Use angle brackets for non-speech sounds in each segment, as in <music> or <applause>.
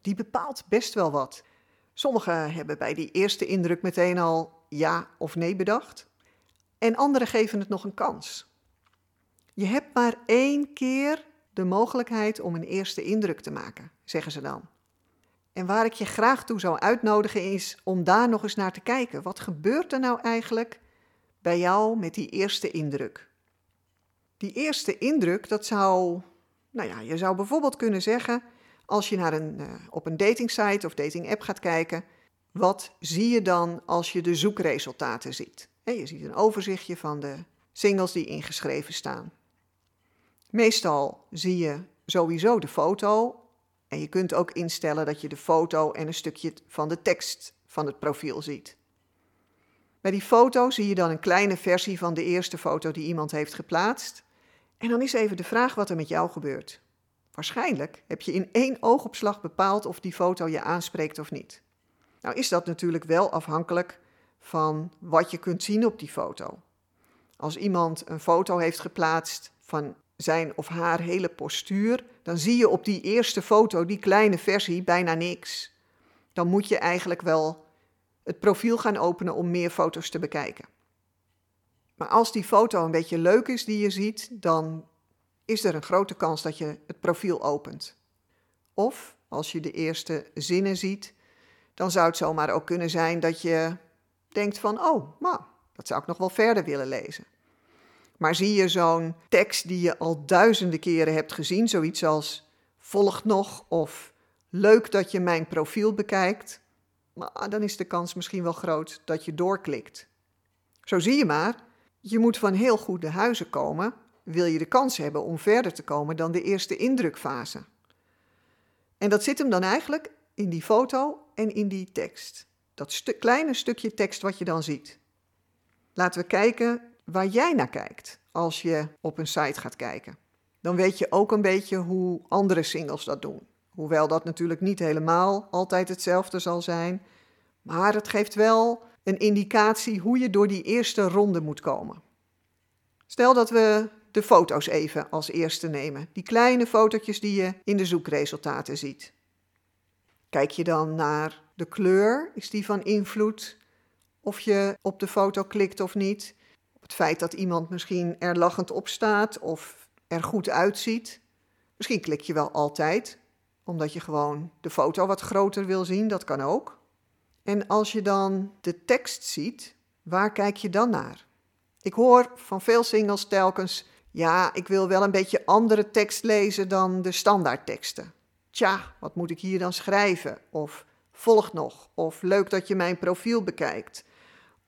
die bepaalt best wel wat. Sommigen hebben bij die eerste indruk meteen al ja of nee bedacht. En anderen geven het nog een kans. Je hebt maar één keer de mogelijkheid om een eerste indruk te maken, zeggen ze dan. En waar ik je graag toe zou uitnodigen is om daar nog eens naar te kijken. Wat gebeurt er nou eigenlijk bij jou met die eerste indruk? Die eerste indruk, dat zou, nou ja, je zou bijvoorbeeld kunnen zeggen, als je naar een, uh, op een datingsite of datingapp gaat kijken, wat zie je dan als je de zoekresultaten ziet? je ziet een overzichtje van de singles die ingeschreven staan. Meestal zie je sowieso de foto en je kunt ook instellen dat je de foto en een stukje van de tekst van het profiel ziet. Bij die foto zie je dan een kleine versie van de eerste foto die iemand heeft geplaatst. En dan is even de vraag wat er met jou gebeurt. Waarschijnlijk heb je in één oogopslag bepaald of die foto je aanspreekt of niet. Nou is dat natuurlijk wel afhankelijk van wat je kunt zien op die foto. Als iemand een foto heeft geplaatst van zijn of haar hele postuur, dan zie je op die eerste foto, die kleine versie, bijna niks. Dan moet je eigenlijk wel het profiel gaan openen om meer foto's te bekijken. Maar als die foto een beetje leuk is die je ziet, dan is er een grote kans dat je het profiel opent. Of als je de eerste zinnen ziet, dan zou het zomaar ook kunnen zijn dat je denkt van, oh, nou, dat zou ik nog wel verder willen lezen. Maar zie je zo'n tekst die je al duizenden keren hebt gezien, zoiets als volgt nog of leuk dat je mijn profiel bekijkt, maar dan is de kans misschien wel groot dat je doorklikt. Zo zie je maar, je moet van heel goede huizen komen, wil je de kans hebben om verder te komen dan de eerste indrukfase. En dat zit hem dan eigenlijk in die foto en in die tekst. Dat kleine stukje tekst wat je dan ziet. Laten we kijken waar jij naar kijkt als je op een site gaat kijken. Dan weet je ook een beetje hoe andere singles dat doen. Hoewel dat natuurlijk niet helemaal altijd hetzelfde zal zijn. Maar het geeft wel een indicatie hoe je door die eerste ronde moet komen. Stel dat we de foto's even als eerste nemen. Die kleine fotootjes die je in de zoekresultaten ziet. Kijk je dan naar de kleur? Is die van invloed? Of je op de foto klikt of niet? Het feit dat iemand misschien er lachend op staat of er goed uitziet. Misschien klik je wel altijd, omdat je gewoon de foto wat groter wil zien, dat kan ook. En als je dan de tekst ziet, waar kijk je dan naar? Ik hoor van veel singles telkens: ja, ik wil wel een beetje andere tekst lezen dan de standaardteksten. Tja, wat moet ik hier dan schrijven? Of volg nog. Of leuk dat je mijn profiel bekijkt.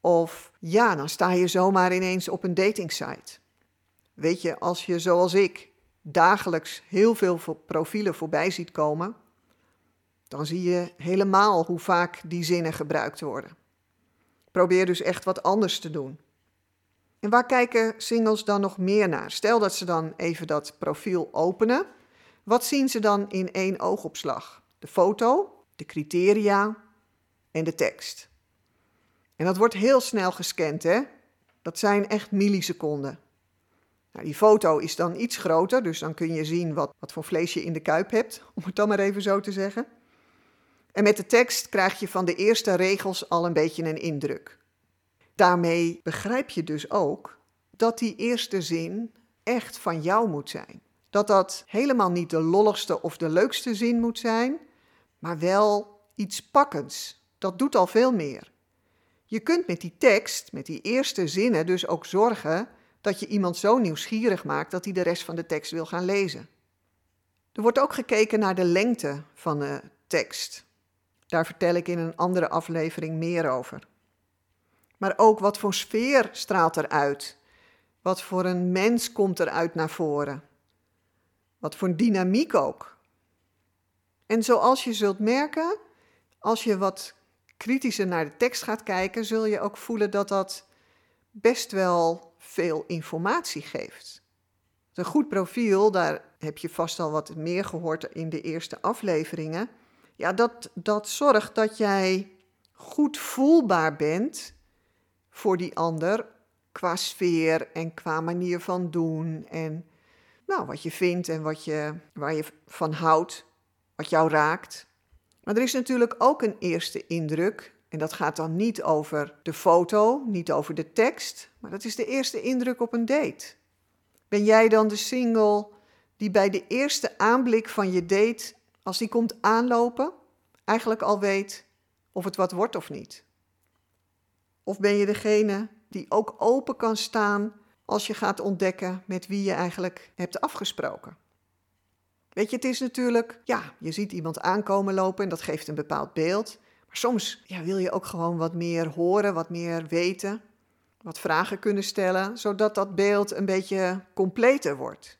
Of ja, dan sta je zomaar ineens op een datingsite. Weet je, als je zoals ik dagelijks heel veel profielen voorbij ziet komen, dan zie je helemaal hoe vaak die zinnen gebruikt worden. Probeer dus echt wat anders te doen. En waar kijken singles dan nog meer naar? Stel dat ze dan even dat profiel openen. Wat zien ze dan in één oogopslag? De foto, de criteria en de tekst. En dat wordt heel snel gescand, hè? Dat zijn echt milliseconden. Nou, die foto is dan iets groter, dus dan kun je zien wat, wat voor vlees je in de kuip hebt, <laughs> om het dan maar even zo te zeggen. En met de tekst krijg je van de eerste regels al een beetje een indruk. Daarmee begrijp je dus ook dat die eerste zin echt van jou moet zijn. Dat dat helemaal niet de lolligste of de leukste zin moet zijn, maar wel iets pakkends. Dat doet al veel meer. Je kunt met die tekst, met die eerste zinnen, dus ook zorgen dat je iemand zo nieuwsgierig maakt dat hij de rest van de tekst wil gaan lezen. Er wordt ook gekeken naar de lengte van de tekst. Daar vertel ik in een andere aflevering meer over. Maar ook wat voor sfeer straalt eruit? Wat voor een mens komt eruit naar voren? Wat voor dynamiek ook? En zoals je zult merken, als je wat kritischer naar de tekst gaat kijken, zul je ook voelen dat dat best wel veel informatie geeft. Een goed profiel, daar heb je vast al wat meer gehoord in de eerste afleveringen. Ja, dat, dat zorgt dat jij goed voelbaar bent voor die ander qua sfeer en qua manier van doen en nou, wat je vindt en wat je, waar je van houdt, wat jou raakt. Maar er is natuurlijk ook een eerste indruk. En dat gaat dan niet over de foto, niet over de tekst, maar dat is de eerste indruk op een date. Ben jij dan de single die bij de eerste aanblik van je date, als die komt aanlopen, eigenlijk al weet of het wat wordt of niet? Of ben je degene die ook open kan staan als je gaat ontdekken met wie je eigenlijk hebt afgesproken? Weet je, het is natuurlijk, ja, je ziet iemand aankomen lopen en dat geeft een bepaald beeld. Maar soms ja, wil je ook gewoon wat meer horen, wat meer weten, wat vragen kunnen stellen, zodat dat beeld een beetje completer wordt.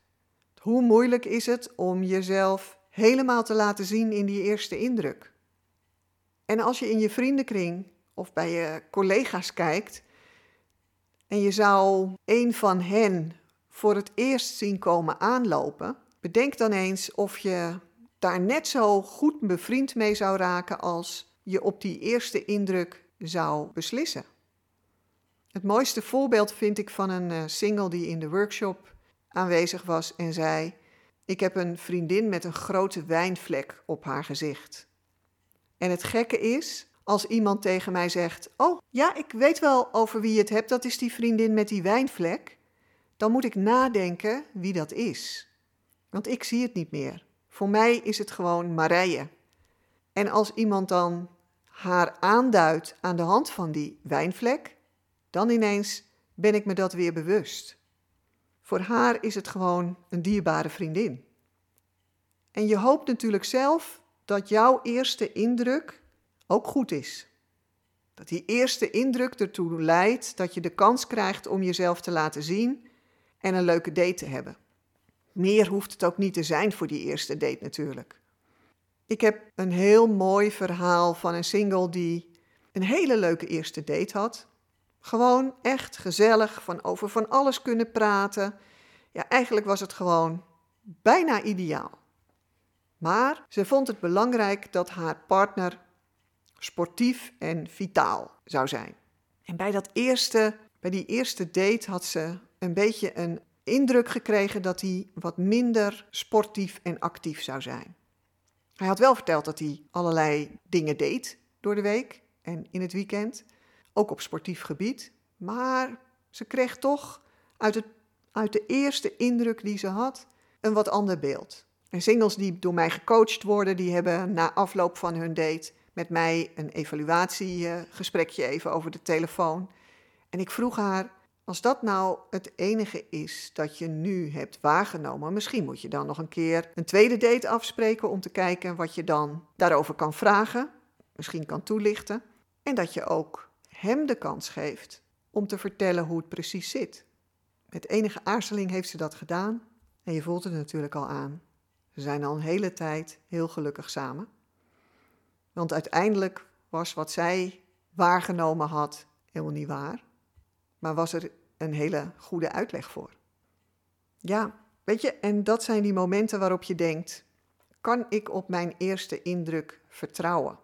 Hoe moeilijk is het om jezelf helemaal te laten zien in die eerste indruk? En als je in je vriendenkring of bij je collega's kijkt en je zou een van hen voor het eerst zien komen aanlopen, bedenk dan eens of je daar net zo goed bevriend mee zou raken als je op die eerste indruk zou beslissen. Het mooiste voorbeeld vind ik van een eh, single die in de workshop aanwezig was en zei: Ik heb een vriendin met een grote wijnvlek op haar gezicht. En het gekke is, als iemand tegen mij zegt: Oh, ja, ik weet wel over wie je het hebt, dat is die vriendin met die wijnvlek. Dan moet ik nadenken wie dat is. Want ik zie het niet meer. Voor mij is het gewoon Marije. En als iemand dan haar aanduidt aan de hand van die wijnvlek, dan ineens ben ik me dat weer bewust. Voor haar is het gewoon een dierbare vriendin. En je hoopt natuurlijk zelf dat jouw eerste indruk ook goed is. Dat die eerste indruk ertoe leidt dat je de kans krijgt om jezelf te laten zien en een leuke date te hebben. Meer hoeft het ook niet te zijn voor die eerste date natuurlijk. Ik heb een heel mooi verhaal van een single die een hele leuke eerste date had. Gewoon echt gezellig, van over van alles kunnen praten. Ja, eigenlijk was het gewoon bijna ideaal. Maar ze vond het belangrijk dat haar partner sportief en vitaal zou zijn. En bij, dat eerste, bij die eerste date had ze een beetje een indruk gekregen dat hij wat minder sportief en actief zou zijn. Hij had wel verteld dat hij allerlei dingen deed door de week en in het weekend, ook op sportief gebied. Maar ze kreeg toch uit, het, uit de eerste indruk die ze had een wat ander beeld. En singles die door mij gecoacht worden, die hebben na afloop van hun date met mij een evaluatiegesprekje even over de telefoon. En ik vroeg haar, als dat nou het enige is dat je nu hebt waargenomen, misschien moet je dan nog een keer een tweede date afspreken om te kijken wat je dan daarover kan vragen, misschien kan toelichten. En dat je ook hem de kans geeft om te vertellen hoe het precies zit. Met enige aarzeling heeft ze dat gedaan en je voelt het natuurlijk al aan. Ze zijn al een hele tijd heel gelukkig samen. Want uiteindelijk was wat zij waargenomen had helemaal niet waar, maar was er een hele goede uitleg voor. Ja, weet je, en dat zijn die momenten waarop je denkt: kan ik op mijn eerste indruk vertrouwen?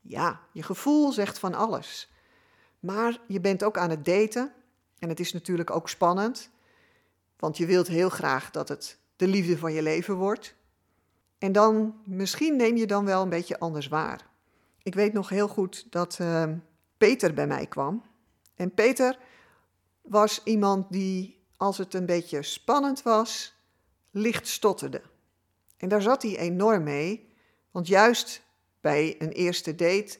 Ja, je gevoel zegt van alles. Maar je bent ook aan het daten en het is natuurlijk ook spannend, want je wilt heel graag dat het de liefde van je leven wordt. En dan, misschien neem je dan wel een beetje anders waar. Ik weet nog heel goed dat uh, Peter bij mij kwam. En Peter was iemand die, als het een beetje spannend was, licht stotterde. En daar zat hij enorm mee, want juist bij een eerste date,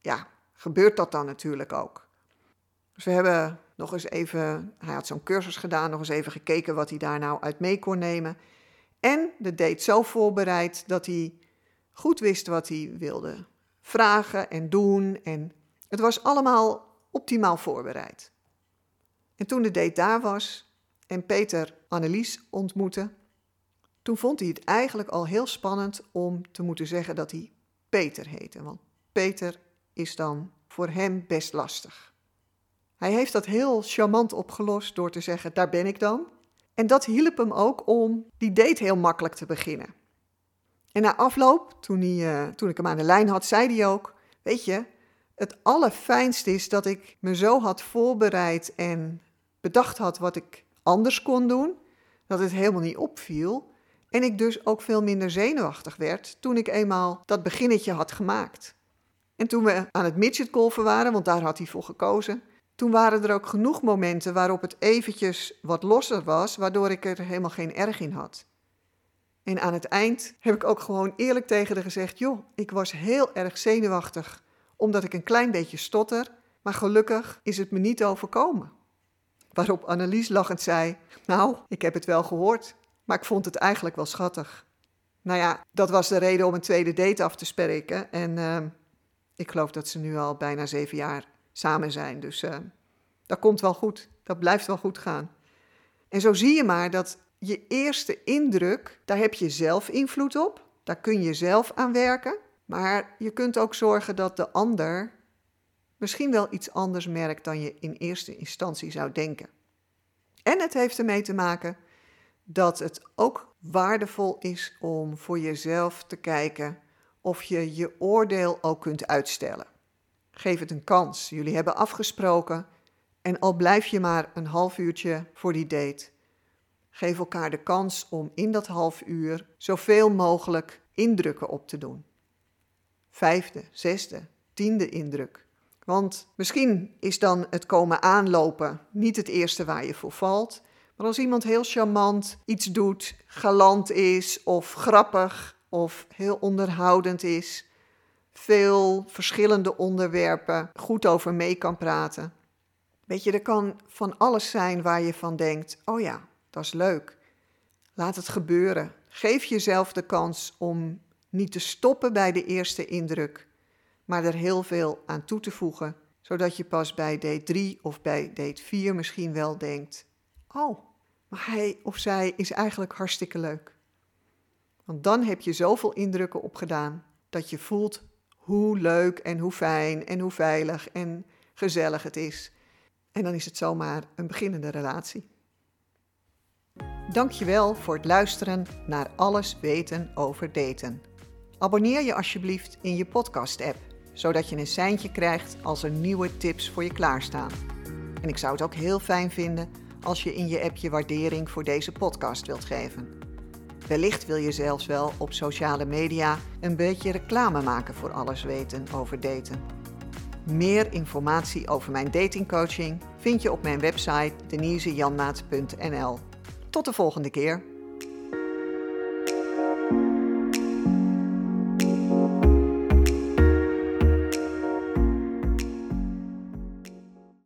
ja, gebeurt dat dan natuurlijk ook. Dus we hebben nog eens even, hij had zo'n cursus gedaan, nog eens even gekeken wat hij daar nou uit mee kon nemen. En de date zo voorbereid dat hij goed wist wat hij wilde vragen en doen. En het was allemaal optimaal voorbereid. En toen de date daar was en Peter Annelies ontmoette, Toen vond hij het eigenlijk al heel spannend om te moeten zeggen dat hij Peter heette. Want Peter is dan voor hem best lastig. Hij heeft dat heel charmant opgelost door te zeggen: Daar ben ik dan. En dat hielp hem ook om die date heel makkelijk te beginnen. En na afloop, toen, hij, uh, toen ik hem aan de lijn had, zei hij ook: Weet je, het allerfijnste is dat ik me zo had voorbereid en bedacht had wat ik anders kon doen, dat het helemaal niet opviel. En ik dus ook veel minder zenuwachtig werd toen ik eenmaal dat beginnetje had gemaakt. En toen we aan het midgetgolfen waren, want daar had hij voor gekozen, toen waren er ook genoeg momenten waarop het eventjes wat losser was, waardoor ik er helemaal geen erg in had. En aan het eind heb ik ook gewoon eerlijk tegen haar gezegd: Joh, ik was heel erg zenuwachtig omdat ik een klein beetje stotter, maar gelukkig is het me niet overkomen. Waarop Annelies lachend zei: Nou, ik heb het wel gehoord, maar ik vond het eigenlijk wel schattig. Nou ja, dat was de reden om een tweede date af te spreken. En uh, ik geloof dat ze nu al bijna zeven jaar samen zijn. Dus uh, dat komt wel goed. Dat blijft wel goed gaan. En zo zie je maar dat je eerste indruk, daar heb je zelf invloed op. Daar kun je zelf aan werken. Maar je kunt ook zorgen dat de ander misschien wel iets anders merkt dan je in eerste instantie zou denken. En het heeft ermee te maken dat het ook waardevol is om voor jezelf te kijken of je je oordeel ook kunt uitstellen. Geef het een kans. Jullie hebben afgesproken en al blijf je maar een half uurtje voor die date. Geef elkaar de kans om in dat half uur zoveel mogelijk indrukken op te doen. Vijfde, zesde, tiende indruk. Want misschien is dan het komen aanlopen niet het eerste waar je voor valt. Maar als iemand heel charmant iets doet, galant is of grappig of heel onderhoudend is, veel verschillende onderwerpen goed over mee kan praten. Weet je, er kan van alles zijn waar je van denkt: oh ja, dat is leuk. Laat het gebeuren. Geef jezelf de kans om niet te stoppen bij de eerste indruk, maar er heel veel aan toe te voegen, zodat je pas bij date 3 of bij date 4 misschien wel denkt: Oh, maar hij of zij is eigenlijk hartstikke leuk. Want dan heb je zoveel indrukken opgedaan dat je voelt hoe leuk en hoe fijn en hoe veilig en gezellig het is. En dan is het zomaar een beginnende relatie. Dankjewel voor het luisteren naar Alles weten over daten. Abonneer je alsjeblieft in je podcast-app, zodat je een seintje krijgt als er nieuwe tips voor je klaarstaan. En ik zou het ook heel fijn vinden als je in je app je waardering voor deze podcast wilt geven. Wellicht wil je zelfs wel op sociale media een beetje reclame maken voor alles weten over daten. Meer informatie over mijn datingcoaching vind je op mijn website denisejanmaat.nl. Tot de volgende keer.